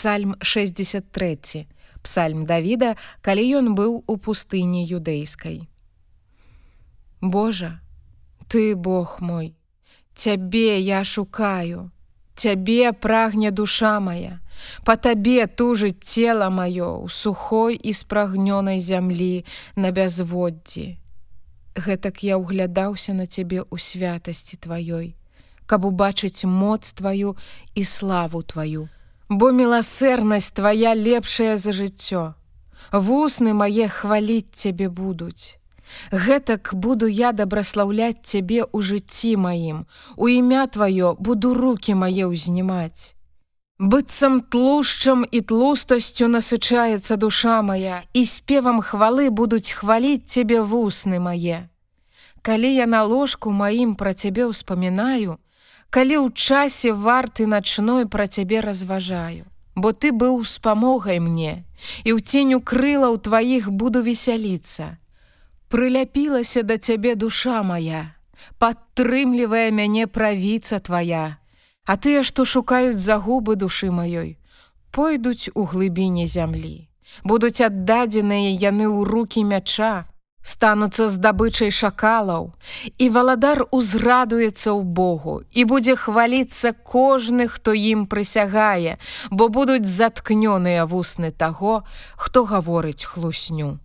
Псальм 63. Псальм Давіда, калі ён быў у пустыні юдэйскай. Божа, ты Бог мой, Цябе я шукаю, Цябе прагне душа моя, Па табе тужыць цела маё ў сухой і спрагнёнай зямлі на бязводдзі. Гэтак я ўглядаўся на цябе ў святасці тваёй, каб убачыць моц тваю і славу тваю. Бо міласэрнасць твая лепшая за жыццё. Вусны мае хваліць цябе будуць. Гэтак буду я дабраслаўляць цябе ў жыцці маім. У імя тваё буду руки мае ўзнімаць. Быццам тлушчам і тлустасцю насычаецца душа моя, і спевам хвалы будуць хваліць цябе вусны мае. Калі я на ложку маім пра цябе ўспамінаю, калі ў часе варты начной пра цябе разважаю, Бо ты быў спамогай мне, і ў ценю крыла ў тваіх буду весяліцца. Прыляпілася да цябе душа моя, падтрымлівае мяне правіца твоя, А тыя, што шукаюць загубы душы маёй, пойдуць у глыбіні зямлі. Будуць аддадзеныя яны ў руки мяча, стануцца здабычай шакалаў, і валадар узрадуецца ў Богу і будзе хваліцца кожны, хто ім прысягае, бо будуць заткнёныя вусны таго, хто гаворыць хлусню.